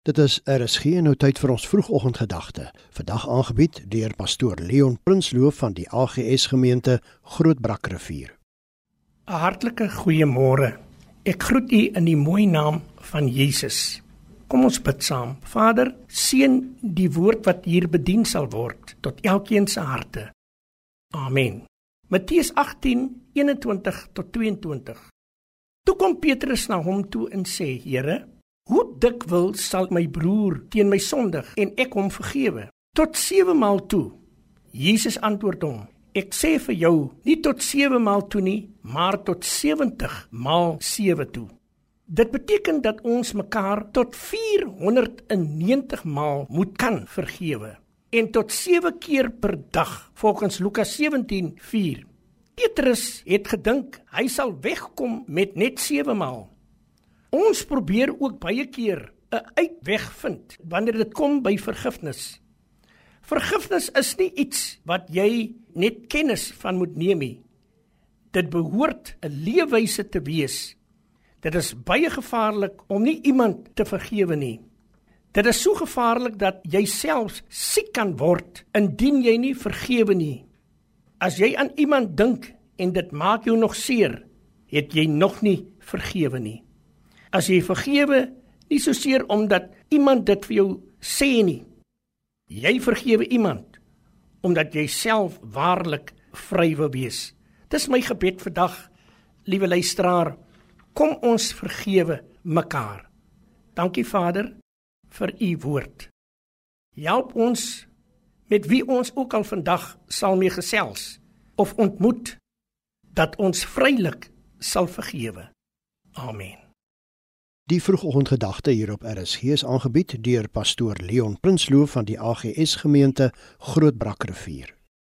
Dit is RSG nou tyd vir ons vroegoggendgedagte. Vandag aangebied deur pastoor Leon Prinsloo van die AGS gemeente Grootbrakrivier. 'n Hartlike goeiemôre. Ek groet u in die mooi naam van Jesus. Kom ons bid saam. Vader, seën die woord wat hier bedien sal word tot elkeen se harte. Amen. Matteus 18:21 tot 22. Toe kom Petrus na hom toe en sê: Here, Hoe dikwels sal my broer teen my sondig en ek hom vergewe? Tot 7 maal toe. Jesus antwoord hom: Ek sê vir jou, nie tot 7 maal toe nie, maar tot 70 maal 7 toe. Dit beteken dat ons mekaar tot 490 maal moet kan vergewe en tot 7 keer per dag volgens Lukas 17:4. Petrus het gedink hy sal wegkom met net 7 maal. Ons probeer ook baie keer 'n uitweg vind wanneer dit kom by vergifnis. Vergifnis is nie iets wat jy net kennis van moet neem nie. Dit behoort 'n leefwyse te wees. Dit is baie gevaarlik om nie iemand te vergewe nie. Dit is so gevaarlik dat jy self siek kan word indien jy nie vergewe nie. As jy aan iemand dink en dit maak jou nog seer, het jy nog nie vergewe nie. As jy vergewe, nie so seer omdat iemand dit vir jou sê nie. Jy vergewe iemand omdat jy self waarlik vry wil wees. Dis my gebed vandag, liewe luisteraar, kom ons vergewe mekaar. Dankie Vader vir u woord. Help ons met wie ons ook al vandag sal mee gesels of ontmoet dat ons vrylik sal vergewe. Amen. Die vroegoggendgedagte hier op RSG is aangebied deur pastoor Leon Prinsloo van die AGS gemeente Grootbrakrivier.